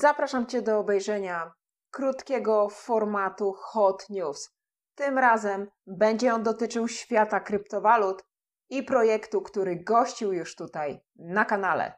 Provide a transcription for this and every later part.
Zapraszam Cię do obejrzenia krótkiego formatu Hot News. Tym razem będzie on dotyczył świata kryptowalut i projektu, który gościł już tutaj na kanale.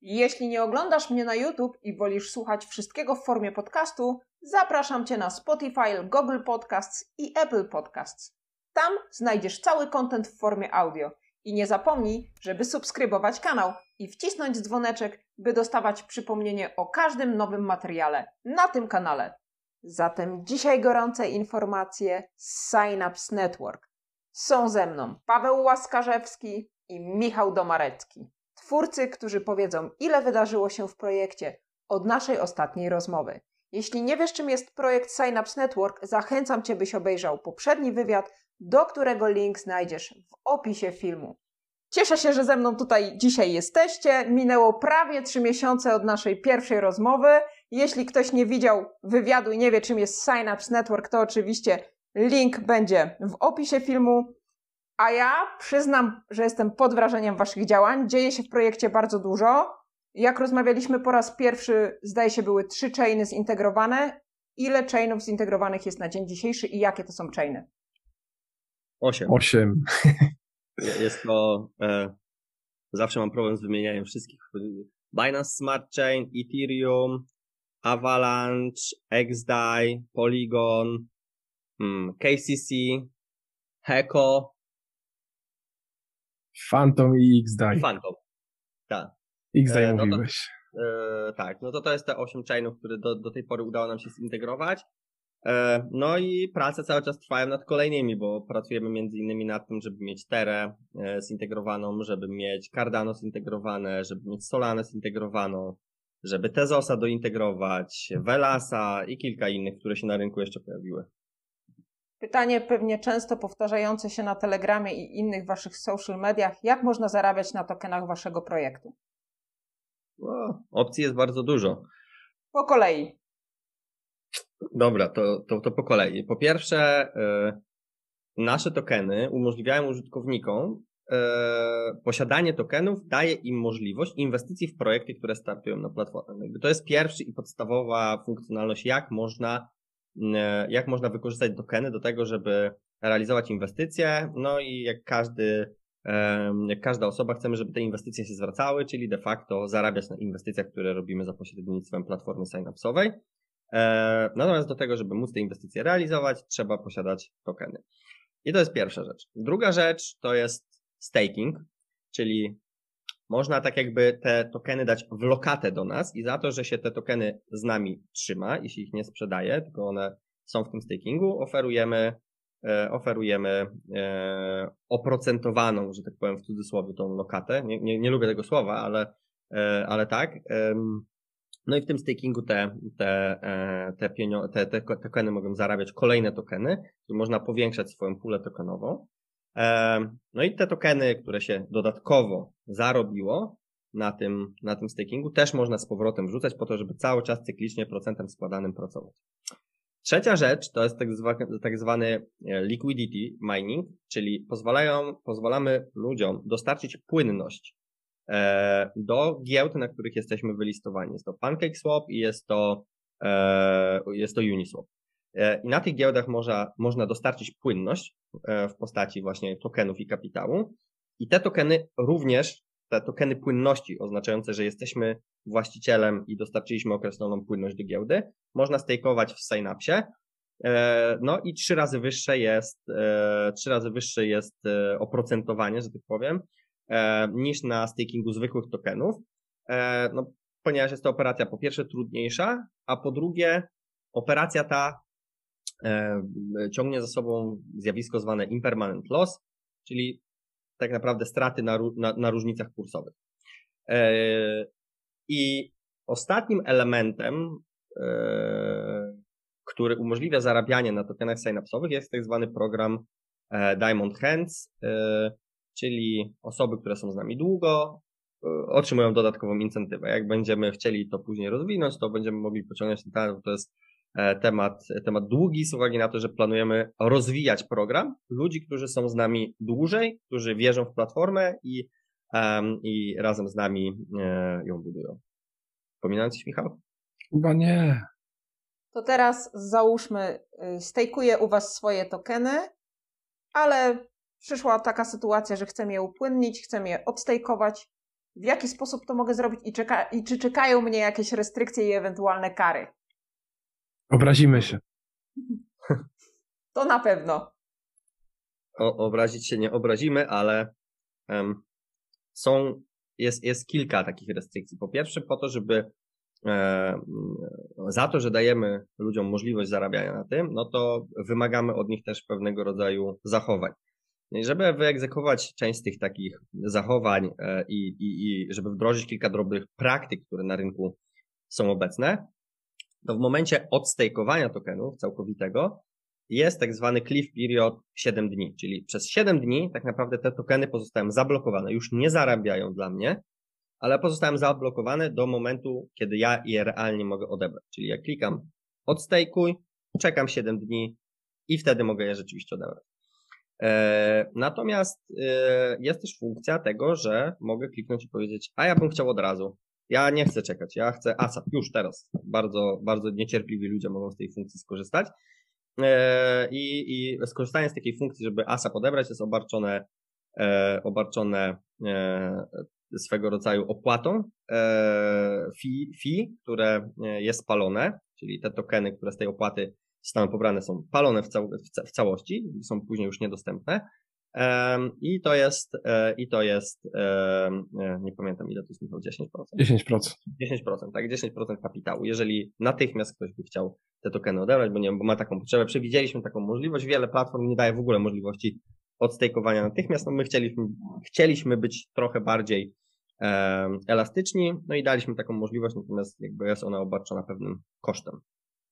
Jeśli nie oglądasz mnie na YouTube i wolisz słuchać wszystkiego w formie podcastu, zapraszam Cię na Spotify, Google Podcasts i Apple Podcasts. Tam znajdziesz cały content w formie audio. I nie zapomnij, żeby subskrybować kanał i wcisnąć dzwoneczek, by dostawać przypomnienie o każdym nowym materiale na tym kanale. Zatem dzisiaj gorące informacje z Synapse Network. Są ze mną Paweł Łaskarzewski i Michał Domarecki. Twórcy, którzy powiedzą, ile wydarzyło się w projekcie od naszej ostatniej rozmowy. Jeśli nie wiesz, czym jest projekt Synapse Network, zachęcam Cię, byś obejrzał poprzedni wywiad, do którego link znajdziesz w opisie filmu. Cieszę się, że ze mną tutaj dzisiaj jesteście. Minęło prawie trzy miesiące od naszej pierwszej rozmowy. Jeśli ktoś nie widział wywiadu i nie wie, czym jest Synapse Network, to oczywiście link będzie w opisie filmu. A ja przyznam, że jestem pod wrażeniem Waszych działań. Dzieje się w projekcie bardzo dużo. Jak rozmawialiśmy po raz pierwszy, zdaje się, były trzy chainy zintegrowane. Ile chainów zintegrowanych jest na dzień dzisiejszy i jakie to są chainy? Osiem. Osiem. Jest to. E, zawsze mam problem z wymienianiem wszystkich. Binance Smart Chain, Ethereum, Avalanche, XDAI, Polygon, hmm, KCC, Heco. Phantom i XDAI. Phantom. Tak. XDAI e, no mówiłeś. To, e, tak, no to to jest te 8 chainów, które do, do tej pory udało nam się zintegrować. E, no i prace cały czas trwają nad kolejnymi, bo pracujemy między innymi nad tym, żeby mieć Terę e, zintegrowaną, żeby mieć Cardano zintegrowane, żeby mieć Solana zintegrowaną, żeby Tezosa dointegrować, Velasa i kilka innych, które się na rynku jeszcze pojawiły. Pytanie pewnie często powtarzające się na Telegramie i innych waszych social mediach. Jak można zarabiać na tokenach waszego projektu? No, opcji jest bardzo dużo. Po kolei. Dobra, to, to, to po kolei. Po pierwsze, y, nasze tokeny umożliwiają użytkownikom y, posiadanie tokenów daje im możliwość inwestycji w projekty, które startują na platformie. To jest pierwszy i podstawowa funkcjonalność, jak można, y, jak można wykorzystać tokeny do tego, żeby realizować inwestycje. No i jak każdy, jak każda osoba chcemy, żeby te inwestycje się zwracały, czyli de facto zarabiać na inwestycjach, które robimy za pośrednictwem platformy synapsowej. E, natomiast do tego, żeby móc te inwestycje realizować, trzeba posiadać tokeny. I to jest pierwsza rzecz. Druga rzecz to jest staking, czyli można tak jakby te tokeny dać w lokatę do nas i za to, że się te tokeny z nami trzyma, jeśli ich nie sprzedaje, tylko one są w tym stakingu, oferujemy, e, oferujemy e, oprocentowaną, że tak powiem w cudzysłowie, tą lokatę. Nie, nie, nie lubię tego słowa, ale, ale tak. No i w tym stakingu te, te, e, te, te, te tokeny mogą zarabiać kolejne tokeny, które można powiększać swoją pulę tokenową. E, no i te tokeny, które się dodatkowo zarobiło na tym, na tym stakingu, też można z powrotem wrzucać po to, żeby cały czas cyklicznie procentem składanym pracować. Trzecia rzecz to jest tak zwany, tak zwany e, liquidity mining, czyli pozwalają, pozwalamy ludziom dostarczyć płynność do giełd, na których jesteśmy wylistowani. Jest to PancakeSwap i jest to, e, jest to Uniswap. E, I na tych giełdach można, można dostarczyć płynność w postaci właśnie tokenów i kapitału. I te tokeny również, te tokeny płynności oznaczające, że jesteśmy właścicielem i dostarczyliśmy określoną płynność do giełdy, można stakeować w Synapsie. No i trzy razy wyższe jest, trzy razy wyższe jest oprocentowanie, że tak powiem, E, niż na stakingu zwykłych tokenów, e, no, ponieważ jest to operacja po pierwsze trudniejsza, a po drugie operacja ta e, ciągnie za sobą zjawisko zwane impermanent loss, czyli tak naprawdę straty na, na, na różnicach kursowych. I ostatnim elementem, który umożliwia zarabianie na tokenach synapsowych jest tak zwany program Diamond Hands, czyli osoby, które są z nami długo, e, otrzymują dodatkową incentywę. Jak będziemy chcieli to później rozwinąć, to będziemy mogli pociągnąć ten temat, bo to jest e, temat, temat długi z uwagi na to, że planujemy rozwijać program ludzi, którzy są z nami dłużej, którzy wierzą w platformę i, um, i razem z nami e, ją budują. Wspominałem coś, Michał? Chyba nie. To teraz załóżmy, y, stejkuję u Was swoje tokeny, ale przyszła taka sytuacja, że chcę je upłynnić, chcę je odstejkować. W jaki sposób to mogę zrobić i, czeka, i czy czekają mnie jakieś restrykcje i ewentualne kary? Obrazimy się. To na pewno. O, obrazić się nie obrazimy, ale um, są, jest, jest kilka takich restrykcji. Po pierwsze, po to, żeby e, za to, że dajemy ludziom możliwość zarabiania na tym, no to wymagamy od nich też pewnego rodzaju zachowań. I żeby wyegzekwować część z tych takich zachowań e, i, i, i żeby wdrożyć kilka dobrych praktyk, które na rynku są obecne, to w momencie odstejkowania tokenów całkowitego jest tak zwany cliff period 7 dni, czyli przez 7 dni tak naprawdę te tokeny pozostają zablokowane, już nie zarabiają dla mnie, ale pozostają zablokowane do momentu, kiedy ja je realnie mogę odebrać. Czyli jak klikam odstejkuj, czekam 7 dni i wtedy mogę je rzeczywiście odebrać. E, natomiast e, jest też funkcja tego, że mogę kliknąć i powiedzieć, a ja bym chciał od razu. Ja nie chcę czekać, ja chcę ASAP już teraz. Bardzo, bardzo niecierpliwi ludzie mogą z tej funkcji skorzystać. E, I, i skorzystanie z takiej funkcji, żeby ASAP odebrać, jest obarczone, obarczone swego rodzaju opłatą fee, fee, które jest palone, czyli te tokeny, które z tej opłaty zostaną pobrane, są palone w, cał w, całości, są później już niedostępne. I to jest, e, i to jest, e, nie pamiętam ile to jest, Michał, 10%? 10%. 10%, tak, 10% kapitału. Jeżeli natychmiast ktoś by chciał te tokeny odebrać, bo nie wiem, bo ma taką potrzebę, przewidzieliśmy taką możliwość, wiele platform nie daje w ogóle możliwości odstejkowania natychmiast, no my chcieliśmy, chcieliśmy być trochę bardziej elastyczni, no i daliśmy taką możliwość, natomiast jakby jest ona obarczona pewnym kosztem.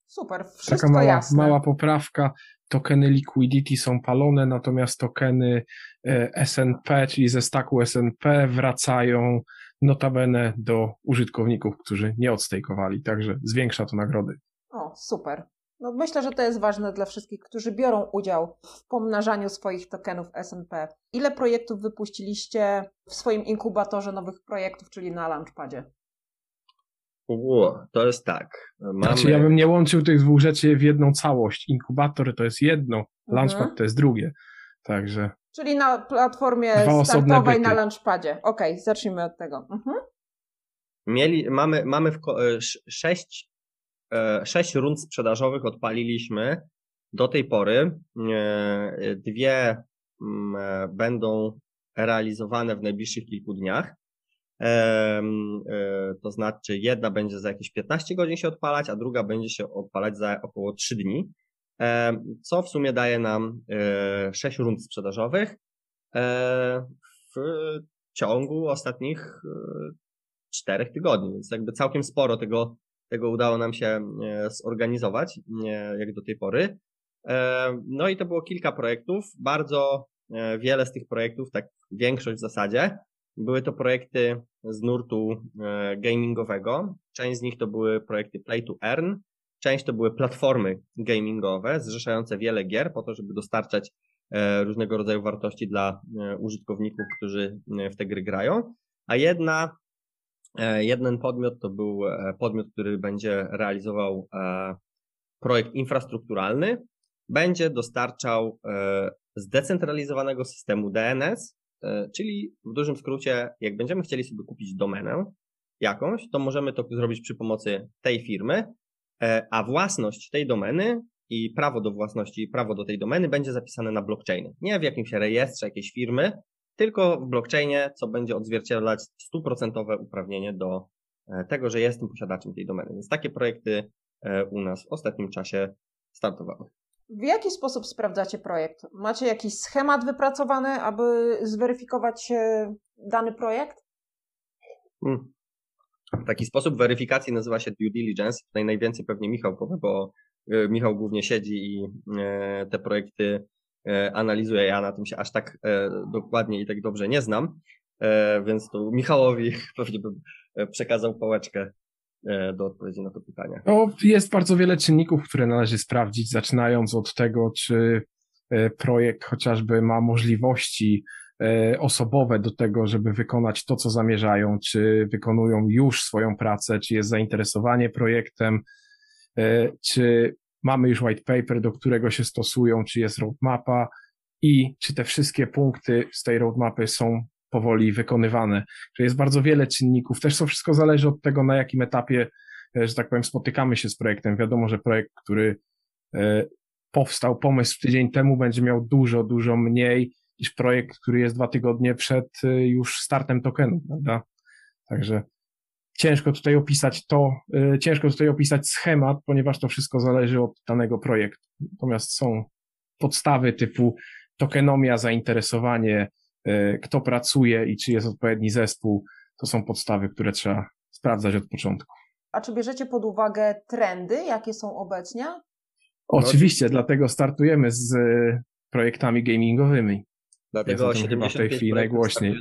Super, wszystko Taka mała, jasne. mała poprawka. Tokeny liquidity są palone, natomiast tokeny e, SNP, czyli ze staku SNP wracają notabene do użytkowników, którzy nie odstejkowali, także zwiększa to nagrody. O, super. No myślę, że to jest ważne dla wszystkich, którzy biorą udział w pomnażaniu swoich tokenów S&P. Ile projektów wypuściliście w swoim inkubatorze nowych projektów, czyli na Launchpadzie? To jest tak. Mamy... Znaczy, ja bym nie łączył tych dwóch rzeczy w jedną całość. Inkubator to jest jedno, mhm. Launchpad to jest drugie. Także. Czyli na platformie startowej na Launchpadzie. Okej, okay, zacznijmy od tego. Mhm. Mieli, mamy, mamy w, e, sześć, e, sześć rund sprzedażowych odpaliliśmy do tej pory. E, dwie mm, będą realizowane w najbliższych kilku dniach. E, to znaczy jedna będzie za jakieś 15 godzin się odpalać, a druga będzie się odpalać za około 3 dni, co w sumie daje nam 6 e, rund sprzedażowych? E, w ciągu ostatnich 4 tygodni, więc jakby całkiem sporo tego, tego udało nam się zorganizować jak do tej pory. No i to było kilka projektów, bardzo wiele z tych projektów, tak większość w zasadzie, były to projekty z nurtu e, gamingowego. Część z nich to były projekty Play to Earn, część to były platformy gamingowe zrzeszające wiele gier po to, żeby dostarczać e, różnego rodzaju wartości dla e, użytkowników, którzy w te gry grają. A jedna, jeden podmiot to był podmiot, który będzie realizował projekt infrastrukturalny, będzie dostarczał zdecentralizowanego systemu DNS czyli w dużym skrócie, jak będziemy chcieli sobie kupić domenę jakąś, to możemy to zrobić przy pomocy tej firmy, e, a własność tej domeny i prawo do własności, prawo do tej domeny będzie zapisane na blockchainie. Nie w jakimś rejestrze jakiejś firmy, tylko w blockchainie, co będzie odzwierciedlać stuprocentowe uprawnienie do e, tego, że jestem posiadaczem tej domeny. Więc takie projekty u nas w ostatnim czasie startowały. W jaki sposób sprawdzacie projekt? Macie jakiś schemat wypracowany, aby zweryfikować dany projekt? Hmm. Taki sposób weryfikacji nazywa się due diligence. Tutaj najwięcej pewnie Michał powie, bo e, Michał głównie siedzi i e, te projekty e, analizuje. Ja na tym się aż tak dokładnie i tak dobrze nie znam, więc tu Michałowi pewnie bym przekazał pałeczkę E, do odpowiedzi na to pytanie? No, jest bardzo wiele czynników, które należy sprawdzić, zaczynając od tego, czy e, projekt chociażby ma możliwości e, osobowe do tego, żeby wykonać to, co zamierzają, czy wykonują już swoją pracę, czy jest zainteresowanie projektem, e, czy mamy już white paper, do którego się stosują, czy jest roadmapa i czy te wszystkie punkty z tej roadmapy są powoli wykonywane. Że jest bardzo wiele czynników. Też to wszystko zależy od tego, na jakim etapie, e, że tak powiem, spotykamy się z projektem. Wiadomo, że projekt, który e, powstał, pomysł tydzień temu, będzie miał dużo, dużo mniej niż projekt, który jest dwa tygodnie przed e, już startem tokenu, prawda? Także ciężko tutaj opisać to, ciężko tutaj opisać schemat, ponieważ to wszystko zależy od danego projektu. Natomiast są podstawy typu tokenomia, zainteresowanie, kto pracuje i czy jest odpowiedni zespół, to są podstawy, które trzeba sprawdzać od początku. A czy bierzecie pod uwagę trendy, jakie są obecnie? Oczywiście, no, dajemy startujemy z e, projektami gamingowymi. Dlatego jest chyba w tej chwili najgłośniej.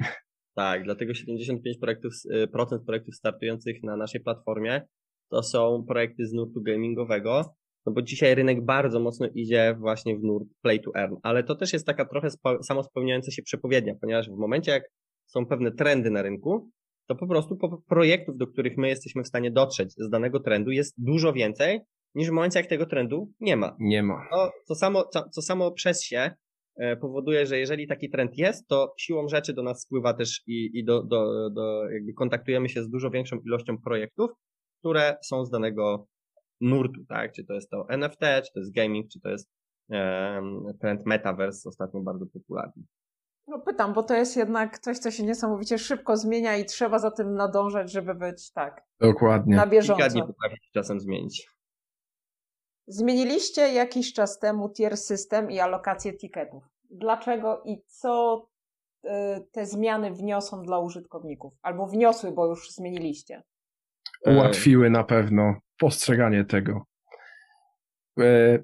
tak, dlatego 75% projektów, e, procent projektów startujących na naszej platformie to są projekty z nurtu gamingowego, no bo dzisiaj rynek bardzo mocno idzie właśnie w nurt play to earn, ale to też jest taka trochę samospełniająca się przepowiednia, ponieważ w momencie jak są pewne trendy na rynku, to po prostu projektów, do których my jesteśmy w stanie dotrzeć z danego trendu jest dużo więcej niż w momencie jak tego trendu nie ma. Nie ma. To, co, samo, co, co samo przez się e, powoduje, że jeżeli taki trend jest, to siłą rzeczy do nas spływa też i, i do, do, do jakby kontaktujemy się z dużo większą ilością projektów, które są z danego nurtu, tak? Czy to jest to NFT, czy to jest gaming, czy to jest trend metaverse, ostatnio bardzo popularny. No pytam, bo to jest jednak coś, co się niesamowicie szybko zmienia i trzeba za tym nadążać, żeby być tak. Dokładnie. Na bieżąco. Kilka dni potrafi się czasem zmienić. Zmieniliście jakiś czas temu tier system i alokację ticketów. Dlaczego i co y, te zmiany wniosą dla użytkowników? Albo wniosły, bo już zmieniliście. Ułatwiły na pewno postrzeganie tego. E,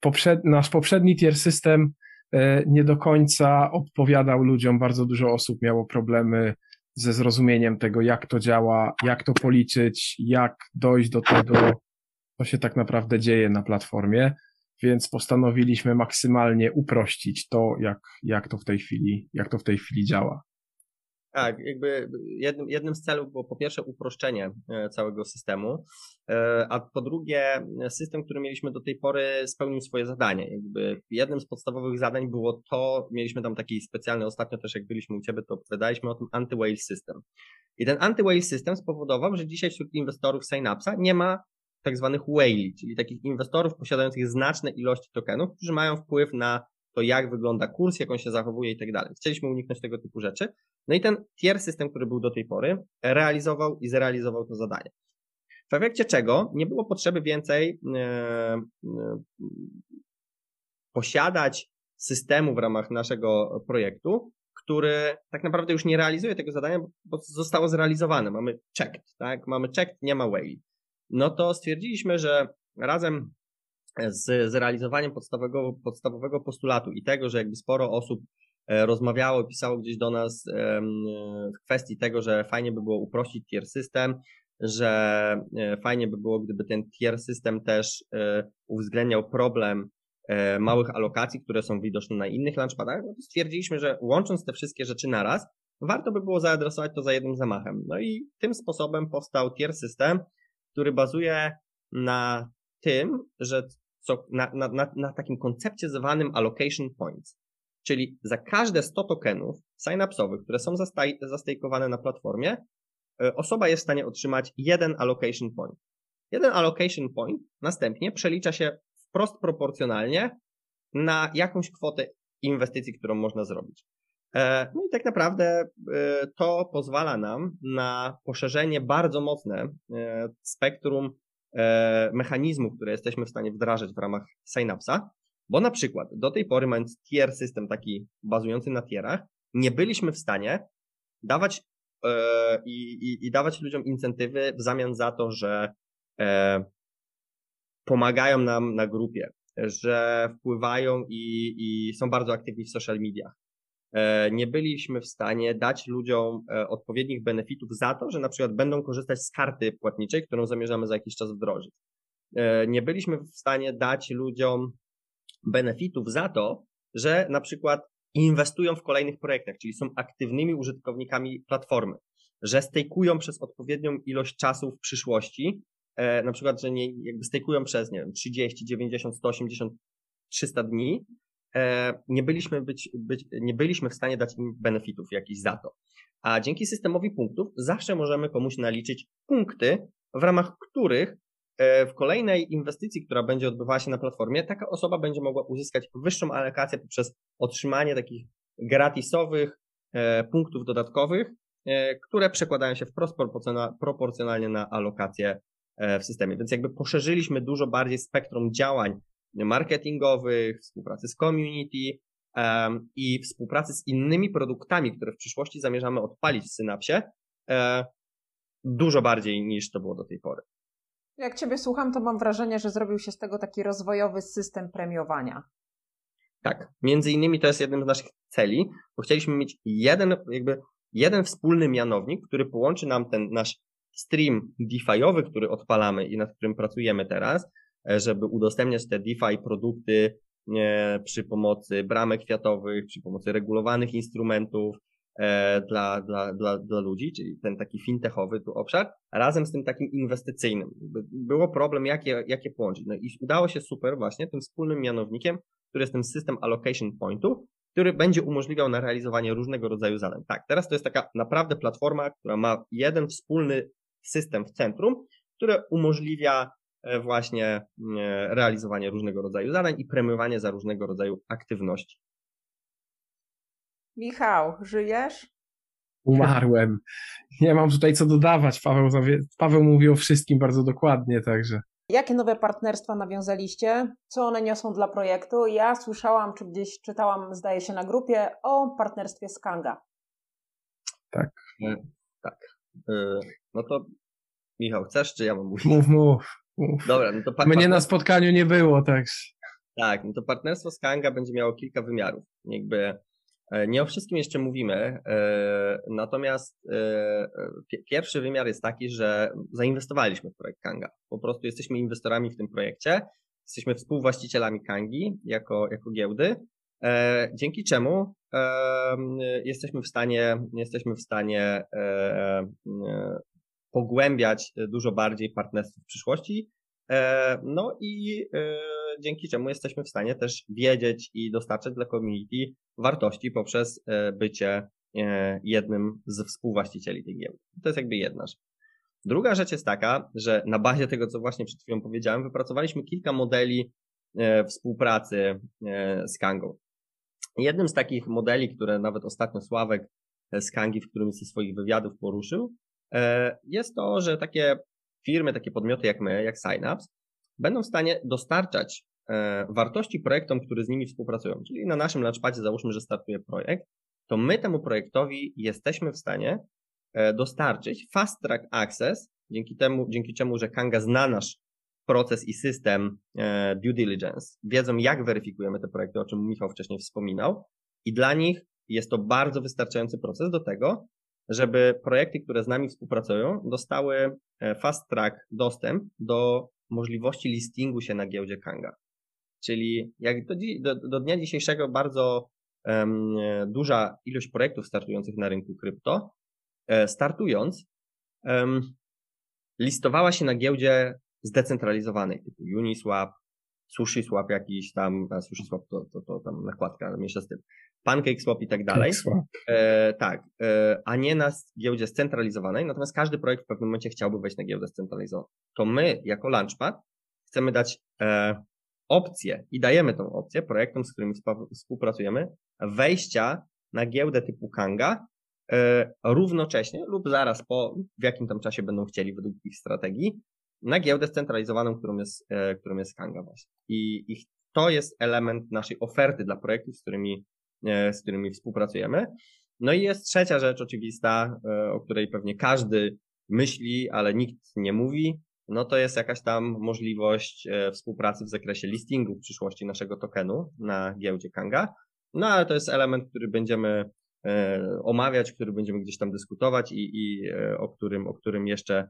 poprzed, nasz poprzedni tier system e, nie do końca odpowiadał ludziom. Bardzo dużo osób miało problemy ze zrozumieniem tego, jak to działa, jak to policzyć, jak dojść do tego, co się tak naprawdę dzieje na platformie. Więc postanowiliśmy maksymalnie uprościć to, jak, jak to w tej chwili, jak to w tej chwili działa. Tak, jakby jednym, jednym z celów było po pierwsze uproszczenie e, całego systemu, e, a po drugie system, który mieliśmy do tej pory spełnił swoje zadanie. Jakby jednym z podstawowych zadań było to, mieliśmy tam taki specjalny, ostatnio też jak byliśmy u Ciebie, to opowiadaliśmy o tym anti-whale system. I ten anti-whale system spowodował, że dzisiaj wśród inwestorów Synapsa nie ma tak zwanych whale, czyli takich inwestorów posiadających znaczne ilości tokenów, którzy mają wpływ na to, jak wygląda kurs, jak on się zachowuje i tak dalej. Chcieliśmy uniknąć tego typu rzeczy. No i ten tier system, który był do tej pory, realizował i zrealizował to zadanie. W efekcie czego nie było potrzeby więcej e, e, posiadać systemu w ramach naszego projektu, który tak naprawdę już nie realizuje tego zadania, bo zostało zrealizowane. Mamy checked, tak? Mamy checked, nie ma way. No to stwierdziliśmy, że razem z zrealizowaniem podstawowego, podstawowego postulatu i tego, że jakby sporo osób e, rozmawiało, pisało gdzieś do nas w kwestii tego, że fajnie by było uprościć tier system, że e, fajnie by było, gdyby ten tier system też e, uwzględniał problem małych alokacji, które są widoczne na innych launchpadach, no to stwierdziliśmy, że łącząc te wszystkie rzeczy naraz, warto by było zaadresować to za jednym zamachem. No i tym sposobem powstał tier system, który bazuje na tym, że co, na, na, na, na takim koncepcie zwanym allocation points. Czyli za każde 100 tokenów synapsowych, które są zastaj, zastejkowane na platformie, e, osoba jest w stanie otrzymać jeden allocation point. Jeden allocation point następnie przelicza się wprost proporcjonalnie na jakąś kwotę inwestycji, którą można zrobić. E, no i tak naprawdę e, to pozwala nam na poszerzenie bardzo mocne spektrum mechanizmów, które jesteśmy w stanie wdrażać w ramach Synapsa, bo na przykład do tej pory mając tier system taki bazujący na tierach, nie byliśmy w stanie dawać e, i, i, i dawać ludziom incentywy w zamian za to, że e, pomagają nam na grupie, że wpływają i, i są bardzo aktywni w social mediach. E, nie byliśmy w stanie dać ludziom e, odpowiednich benefitów za to, że na przykład będą korzystać z karty płatniczej, którą zamierzamy za jakiś czas wdrożyć. E, nie byliśmy w stanie dać ludziom benefitów za to, że na przykład inwestują w kolejnych projektach, czyli są aktywnymi użytkownikami platformy, że stejkują przez odpowiednią ilość czasu w przyszłości, na przykład, że nie, jakby stejkują przez, nie wiem, 30, 90, 180, 300 dni, nie byliśmy, być, być, nie byliśmy w stanie dać im benefitów jakichś za to. A dzięki systemowi punktów zawsze możemy komuś naliczyć punkty, w ramach których e, w kolejnej inwestycji, która będzie odbywała się na platformie, taka osoba będzie mogła uzyskać wyższą alokację poprzez otrzymanie takich gratisowych e, punktów dodatkowych, e, które przekładają się wprost proporcjonalnie na alokację w systemie. Więc jakby poszerzyliśmy dużo bardziej spektrum działań marketingowych, współpracy z community i współpracy z innymi produktami, które w przyszłości zamierzamy odpalić w Synapsie, dużo bardziej niż to było do tej pory. Jak Ciebie słucham, to mam wrażenie, że zrobił się z tego taki rozwojowy system premiowania. Tak, między innymi to jest jednym z naszych celi, bo chcieliśmy mieć jeden, jakby jeden wspólny mianownik, który połączy nam ten nasz stream DeFi'owy, który odpalamy i nad którym pracujemy teraz, e, żeby udostępniać te DeFi produkty nie, przy pomocy bramek kwiatowych, przy pomocy regulowanych instrumentów, E, dla, dla, dla, dla ludzi, czyli ten taki fintechowy tu obszar, razem z tym takim inwestycyjnym. Było problem, jakie, jakie połączyć. No i udało się super właśnie tym wspólnym mianownikiem, który jest ten system allocation pointu, który będzie umożliwiał na realizowanie różnego rodzaju zadań. Tak, teraz to jest taka naprawdę platforma, która ma jeden wspólny system w centrum, który umożliwia e, właśnie e, realizowanie różnego rodzaju zadań i premiowanie za różnego rodzaju aktywności. Michał, żyjesz? Umarłem. Nie mam tutaj co dodawać. Paweł, Paweł mówi o wszystkim bardzo dokładnie, także. Jakie nowe partnerstwa nawiązaliście? Co one niosą dla projektu? Ja słyszałam, czy gdzieś czytałam, zdaje się, na grupie o partnerstwie z Kanga. Tak. E, tak. E, no to Michał, chcesz, czy ja mam mówić? Mów, mów. Dobra, no to Mnie na spotkaniu nie było, także. Tak, no to partnerstwo z Kanga będzie miało kilka wymiarów. Jakby E, nie o wszystkim jeszcze mówimy, e, natomiast e, pierwszy wymiar jest taki, że zainwestowaliśmy w projekt Kanga. Po prostu jesteśmy inwestorami w tym projekcie, jesteśmy współwłaścicielami Kangi jako, jako giełdy, dzięki czemu jesteśmy w stanie, jesteśmy w stanie pogłębiać dużo bardziej partnerstwo w przyszłości. No i dzięki czemu jesteśmy w stanie też wiedzieć i dostarczać dla community wartości poprzez e, bycie e, jednym z współwłaścicieli tej giełdy. To jest jakby jedna rzecz. Druga rzecz jest taka, że na bazie tego, co właśnie przed chwilą powiedziałem, wypracowaliśmy kilka modeli e, współpracy z Kangą. Jednym z takich modeli, które nawet ostatnio Sławek z Kangi w którymś ze swoich wywiadów poruszył, jest to, że takie firmy, takie podmioty jak my, jak Synapse, będą w stanie dostarczać e, wartości projektom, które z nimi współpracują. Czyli na naszym launchpadzie załóżmy, że startuje projekt, to my temu projektowi jesteśmy w stanie e, dostarczyć fast track access, dzięki temu, dzięki czemu, że Kanga zna nasz proces i system e, due diligence, wiedzą jak weryfikujemy te projekty, o czym Michał wcześniej wspominał i dla nich jest to bardzo wystarczający proces do tego, żeby projekty, które z nami współpracują, dostały fast track dostęp do możliwości listingu się na giełdzie Kanga. Czyli jak do, do, do dnia dzisiejszego bardzo um, duża ilość projektów startujących na rynku krypto, e, startując, um, listowała się na giełdzie zdecentralizowanej, typu Uniswap, SushiSwap jakiś tam, a SushiSwap to, to, to tam nakładka, mniejsza z tym, PancakeSwap i tak dalej. E, tak, e, a nie na giełdzie scentralizowanej, natomiast każdy projekt w pewnym momencie chciałby wejść na giełdę scentralizowaną. To my, jako Launchpad, chcemy dać e, opcję i dajemy tą opcję projektom, z którymi współpracujemy, wejścia na giełdę typu Kanga, e, równocześnie lub zaraz po, w jakim tam czasie będą chcieli według ich strategii, na giełdę scentralizowaną, którą jest, e, którą jest Kanga właśnie. I, I to jest element naszej oferty dla projektów, z którymi, e, z którymi współpracujemy. No i jest trzecia rzecz oczywista, e, o której pewnie każdy myśli, ale nikt nie mówi. No to jest jakaś tam możliwość współpracy w zakresie listingu w przyszłości naszego tokenu na giełdzie Kanga. No ale to jest element, który będziemy omawiać, który będziemy gdzieś tam dyskutować i, i o którym, o którym jeszcze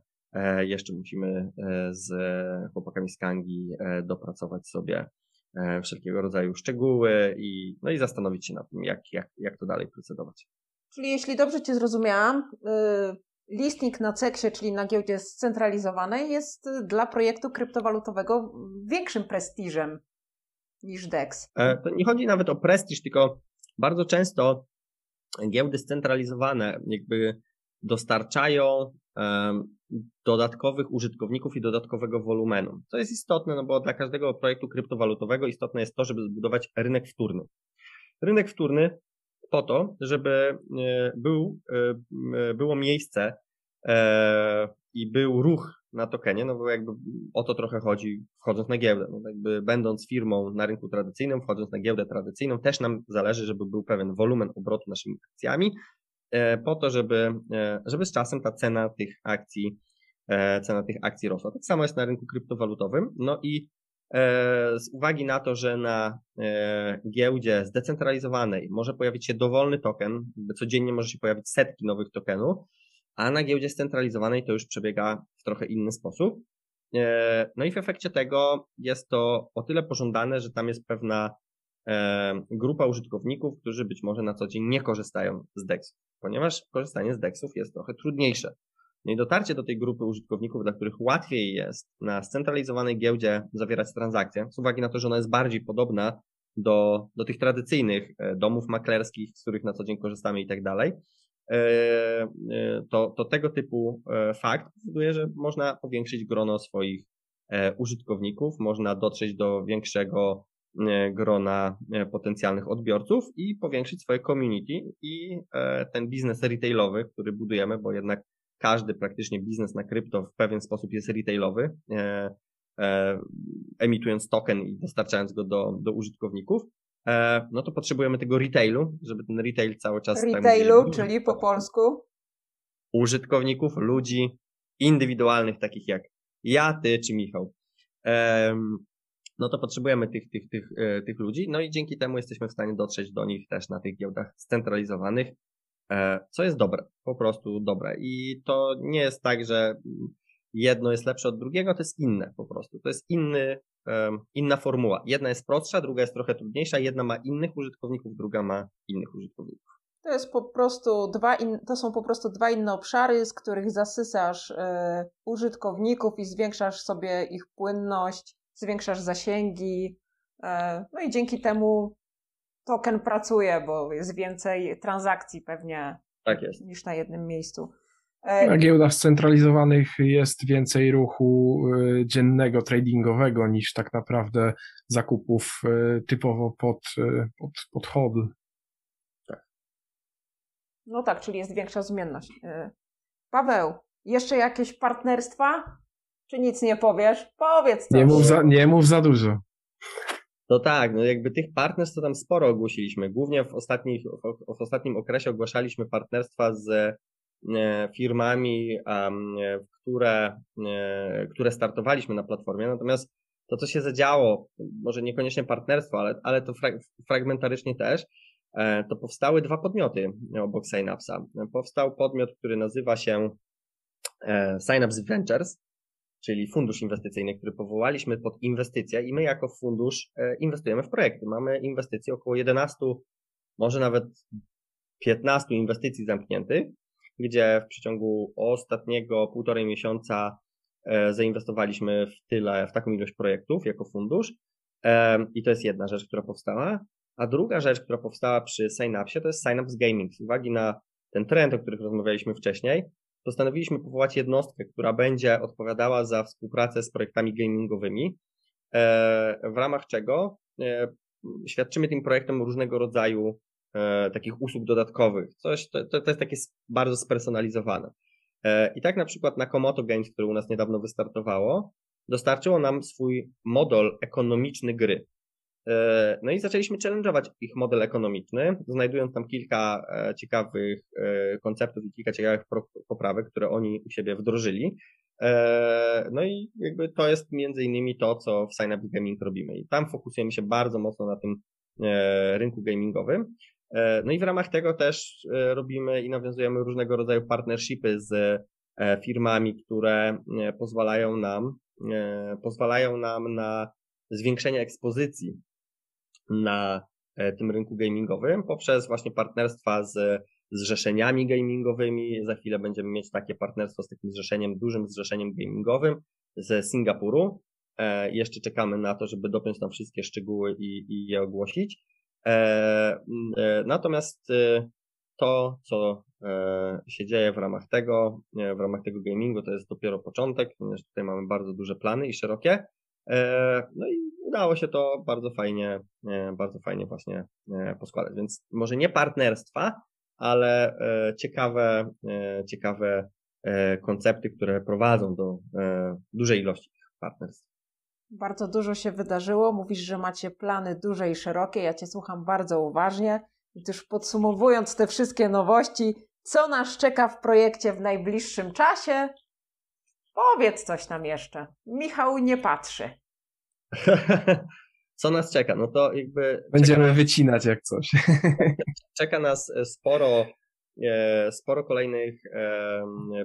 jeszcze musimy e, z chłopakami z Kangi e, dopracować sobie wszelkiego rodzaju szczegóły i, no i zastanowić się nad tym, jak, jak, jak to dalej procedować. Czyli jeśli dobrze Cię zrozumiałam, listnik na CEX-ie, czyli na giełdzie scentralizowanej, jest dla projektu kryptowalutowego większym prestiżem niż DEX. To nie chodzi nawet o prestiż, tylko bardzo często giełdy scentralizowane jakby dostarczają dodatkowych użytkowników i dodatkowego wolumenu. To jest istotne, no bo dla każdego projektu kryptowalutowego istotne jest to, żeby zbudować rynek wtórny. Rynek wtórny po to, żeby e, był, e, było miejsce e, i był ruch na tokenie, no bo jakby o to trochę chodzi, wchodząc na giełdę. No jakby będąc firmą na rynku tradycyjnym, wchodząc na giełdę tradycyjną, też nam zależy, żeby był pewien wolumen obrotu naszymi akcjami, po to, żeby, e, żeby z czasem ta cena tych akcji, e, cena tych akcji rosła. Tak samo jest na rynku kryptowalutowym. No i z uwagi na to, że na giełdzie zdecentralizowanej może pojawić się dowolny token, codziennie może się pojawić setki nowych tokenów, a na giełdzie scentralizowanej to już przebiega w trochę inny sposób. No i w efekcie tego jest to o tyle pożądane, że tam jest pewna grupa użytkowników, którzy być może na co dzień nie korzystają z DEX ponieważ korzystanie z DEXów jest trochę trudniejsze. No i dotarcie do tej grupy użytkowników, dla których łatwiej jest na scentralizowanej giełdzie zawierać transakcje, z uwagi na to, że ona jest bardziej podobna do, do tych tradycyjnych e, domów maklerskich, z których na co dzień korzystamy i tak dalej, e, e, to, to tego typu fakt powoduje, że można powiększyć grono swoich użytkowników, można dotrzeć do większego grona e, potencjalnych odbiorców i powiększyć swoje community i e, ten biznes retailowy, który budujemy, bo jednak każdy praktycznie biznes na krypto w pewien sposób jest retailowy, emitując token i dostarczając go do, do użytkowników, no to potrzebujemy tego retailu, żeby ten retail cały czas... Retailu, czyli po polsku? Użytkowników, ludzi indywidualnych, takich jak ja, ty czy Michał no to potrzebujemy tych, tych, tych, e, tych ludzi, no i dzięki temu jesteśmy w stanie dotrzeć do nich też na tych giełdach scentralizowanych, e, co jest dobre, po prostu dobre. I to nie jest tak, że jedno jest lepsze od drugiego, to jest inne po prostu. To jest inny, inna formuła. Jedna jest prostsza, druga jest trochę trudniejsza, jedna ma innych użytkowników, druga ma innych użytkowników. To jest po prostu dwa in, to są po prostu dwa inne obszary, z których zasysasz y, użytkowników i zwiększasz sobie ich płynność zwiększasz zasięgi, e, no i dzięki temu token pracuje, bo jest więcej transakcji pewnie tak jest. niż na jednym miejscu. E, na giełdach scentralizowanych jest więcej ruchu e, dziennego, tradingowego niż tak naprawdę zakupów typowo pod, pod, pod hodl. Tak. No tak, czyli jest większa zmienność. Paweł, jeszcze jakieś partnerstwa? Czy nic nie powiesz? Powiedz coś. Nie mów za, nie mów za dużo. No tak, no jakby tych partnerstw to tam sporo ogłosiliśmy. Głównie w, ostatnich, w, w ostatnim okresie ogłaszaliśmy partnerstwa z e, firmami, um, które, e, które startowaliśmy na platformie. Natomiast to, co się zadziało, może niekoniecznie partnerstwo, ale, ale to frag, fragmentarycznie też, e, to powstały dwa podmioty obok Synapsa. Powstał podmiot, który nazywa się Synapse Ventures czyli fundusz inwestycyjny, który powołaliśmy pod inwestycje i my jako fundusz e, inwestujemy w projekty. Mamy inwestycje około 11, może nawet 15 inwestycji zamkniętych, gdzie w przeciągu ostatniego półtorej miesiąca e, zainwestowaliśmy w tyle, w taką ilość projektów jako fundusz. E, I to jest jedna rzecz, która powstała. A druga rzecz, która powstała przy Synapsie, to jest Synapse Gaming. Z uwagi na ten trend, o którym rozmawialiśmy wcześniej, postanowiliśmy powołać jednostkę, która będzie odpowiadała za współpracę z projektami gamingowymi, e, w ramach czego e, świadczymy tym projektom różnego rodzaju e, takich usług dodatkowych. Coś, to, to jest takie bardzo spersonalizowane. I tak na przykład na Komoto Games, które u nas niedawno wystartowało, dostarczyło nam swój model ekonomiczny gry. E, no i zaczęliśmy challenge'ować ich model ekonomiczny, znajdując tam kilka e, ciekawych e, konceptów i kilka ciekawych poprawek, które oni u siebie wdrożyli. No i jakby to jest między innymi to, co w Sign Up Gaming robimy. I tam fokusujemy się bardzo mocno na tym rynku gamingowym. No i w ramach tego też robimy i nawiązujemy różnego rodzaju partnershipy z firmami, które pozwalają nam, pozwalają nam na zwiększenia ekspozycji na tym rynku gamingowym poprzez właśnie partnerstwa z zrzeszeniami gamingowymi. Za chwilę będziemy mieć takie partnerstwo z takim zrzeszeniem, dużym zrzeszeniem gamingowym ze Singapuru. Jeszcze czekamy na to, żeby dopiąć tam wszystkie szczegóły i, i je ogłosić. Natomiast to, co e, się dzieje w ramach tego, w ramach tego gamingu, to jest dopiero początek, ponieważ tutaj mamy bardzo duże plany i szerokie. E, no i udało się to bardzo fajnie, e, bardzo fajnie właśnie poskładać. Więc może nie partnerstwa, ale ciekawe, ciekawe koncepty, które prowadzą do dużej ilości partnerstw. Bardzo dużo się wydarzyło. Mówisz, że macie plany duże i szerokie. Ja Cię słucham bardzo uważnie. Też podsumowując te wszystkie nowości, co nas czeka w projekcie w najbliższym czasie? Powiedz coś nam jeszcze. Michał nie patrzy. co nas czeka? No to jakby. Będziemy nas, wycinać jak coś. czeka nas sporo, e, sporo kolejnych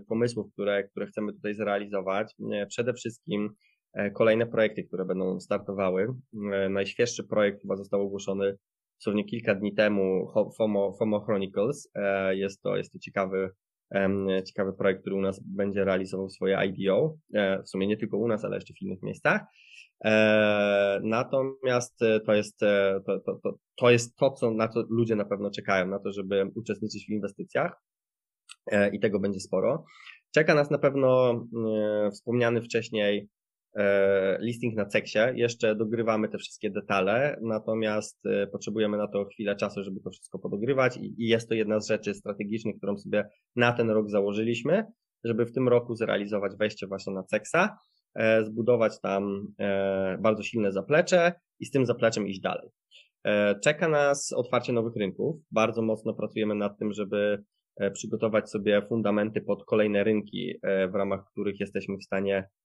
pomysłów, które, które chcemy tutaj zrealizować. E, przede wszystkim e, kolejne projekty, które będą startowały. Najświeższy projekt chyba został ogłoszony dosłownie kilka dni temu FOMO, FOMO Chronicles. E, jest to, jest to ciekawy, ciekawy projekt, który u nas będzie realizował swoje IDO. E, w sumie nie tylko u nas, ale jeszcze w innych miejscach. E, natomiast to jest to, to, to, to jest to, co, na co ludzie na pewno czekają, na to, żeby uczestniczyć w inwestycjach i tego będzie sporo. Czeka nas na pewno wspomniany wcześniej E, listing na Ceksie. Jeszcze dogrywamy te wszystkie detale, natomiast e, potrzebujemy na to chwilę czasu, żeby to wszystko podogrywać i jest to jedna z rzeczy strategicznych, którą sobie na ten rok założyliśmy, żeby w tym roku zrealizować wejście właśnie na Ceksa, e, zbudować tam bardzo silne zaplecze i z tym zapleczem iść dalej. Czeka nas otwarcie nowych rynków. Bardzo mocno pracujemy nad tym, żeby przygotować sobie fundamenty pod kolejne rynki, w ramach których jesteśmy w stanie E,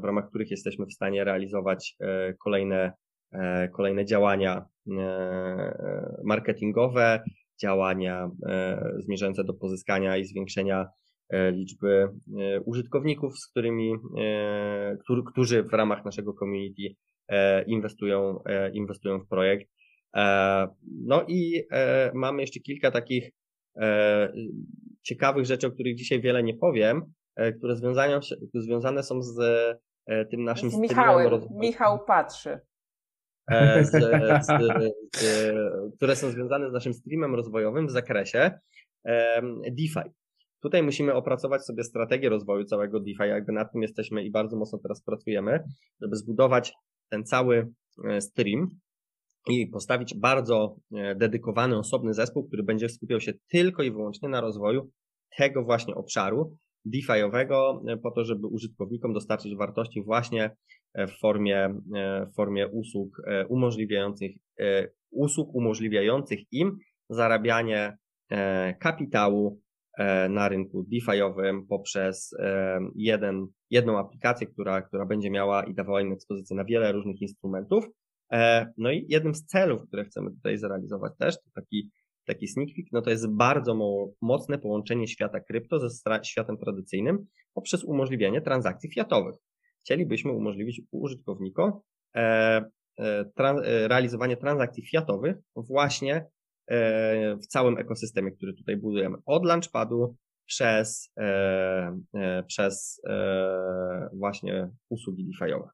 w ramach których jesteśmy w stanie realizować e, kolejne, e, kolejne działania marketingowe, działania zmierzające do pozyskania i zwiększenia liczby użytkowników, z którymi, którzy w ramach naszego community inwestują, inwestują w projekt. No i mamy jeszcze kilka takich ciekawych rzeczy, o których dzisiaj wiele nie powiem, E, które związane, związane są z e, tym naszym z Michałem. Michał patrzy. E, z, z, z, które są związane z naszym streamem rozwojowym w zakresie DeFi. Tutaj musimy opracować sobie strategię rozwoju całego DeFi, jakby nad tym jesteśmy i bardzo mocno teraz pracujemy, żeby zbudować ten cały stream i postawić bardzo dedykowany, osobny zespół, który będzie skupiał się tylko i wyłącznie na rozwoju tego właśnie obszaru, DeFi'owego e, po to, żeby użytkownikom dostarczyć wartości właśnie e, w formie, e, w formie usług umożliwiających, usług umożliwiających im zarabianie kapitału na rynku DeFi'owym poprzez jeden, jedną aplikację, która, która będzie miała i dawała im ekspozycję na wiele różnych instrumentów. No i jednym z celów, które chcemy tutaj zrealizować też, to taki taki sneak peek, no to jest bardzo mocne połączenie świata krypto ze światem tradycyjnym poprzez umożliwienie transakcji fiatowych. Chcielibyśmy umożliwić użytkownikom e, e, e, realizowanie transakcji fiatowych właśnie w całym ekosystemie, który tutaj budujemy. Od launchpadu przez, przez właśnie usługi DeFi'owe.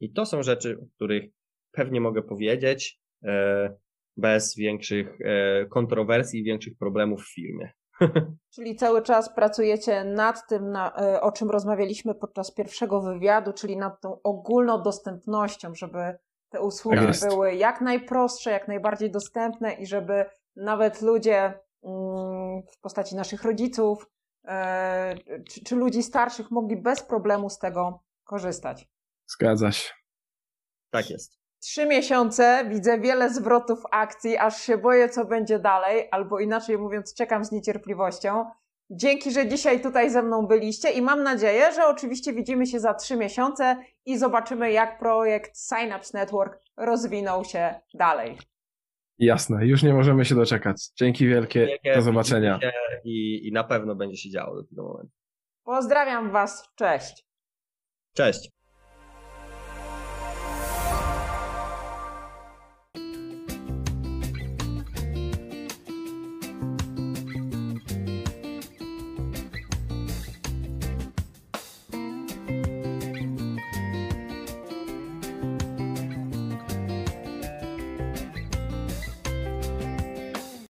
I to są rzeczy, o których pewnie mogę powiedzieć bez większych e, kontrowersji i większych problemów w firmie. Czyli cały czas pracujecie nad tym, na, e, o czym rozmawialiśmy podczas pierwszego wywiadu, czyli nad tą ogólną dostępnością, żeby te usługi tak były jak najprostsze, jak najbardziej dostępne i żeby nawet ludzie mm, w postaci naszych rodziców e, czy, czy ludzi starszych mogli bez problemu z tego korzystać. Zgadza się. Tak jest trzy miesiące widzę wiele zwrotów akcji, aż się boję, co będzie dalej, albo inaczej mówiąc, czekam z niecierpliwością. Dzięki, że dzisiaj tutaj ze mną byliście i mam nadzieję, że oczywiście widzimy się za trzy miesiące i zobaczymy, jak projekt Synapse Network rozwinął się dalej. Jasne, już nie możemy się doczekać. Dzięki wielkie, wielkie do zobaczenia. I, I na pewno będzie się działo do tego momentu. Pozdrawiam Was, cześć. Cześć.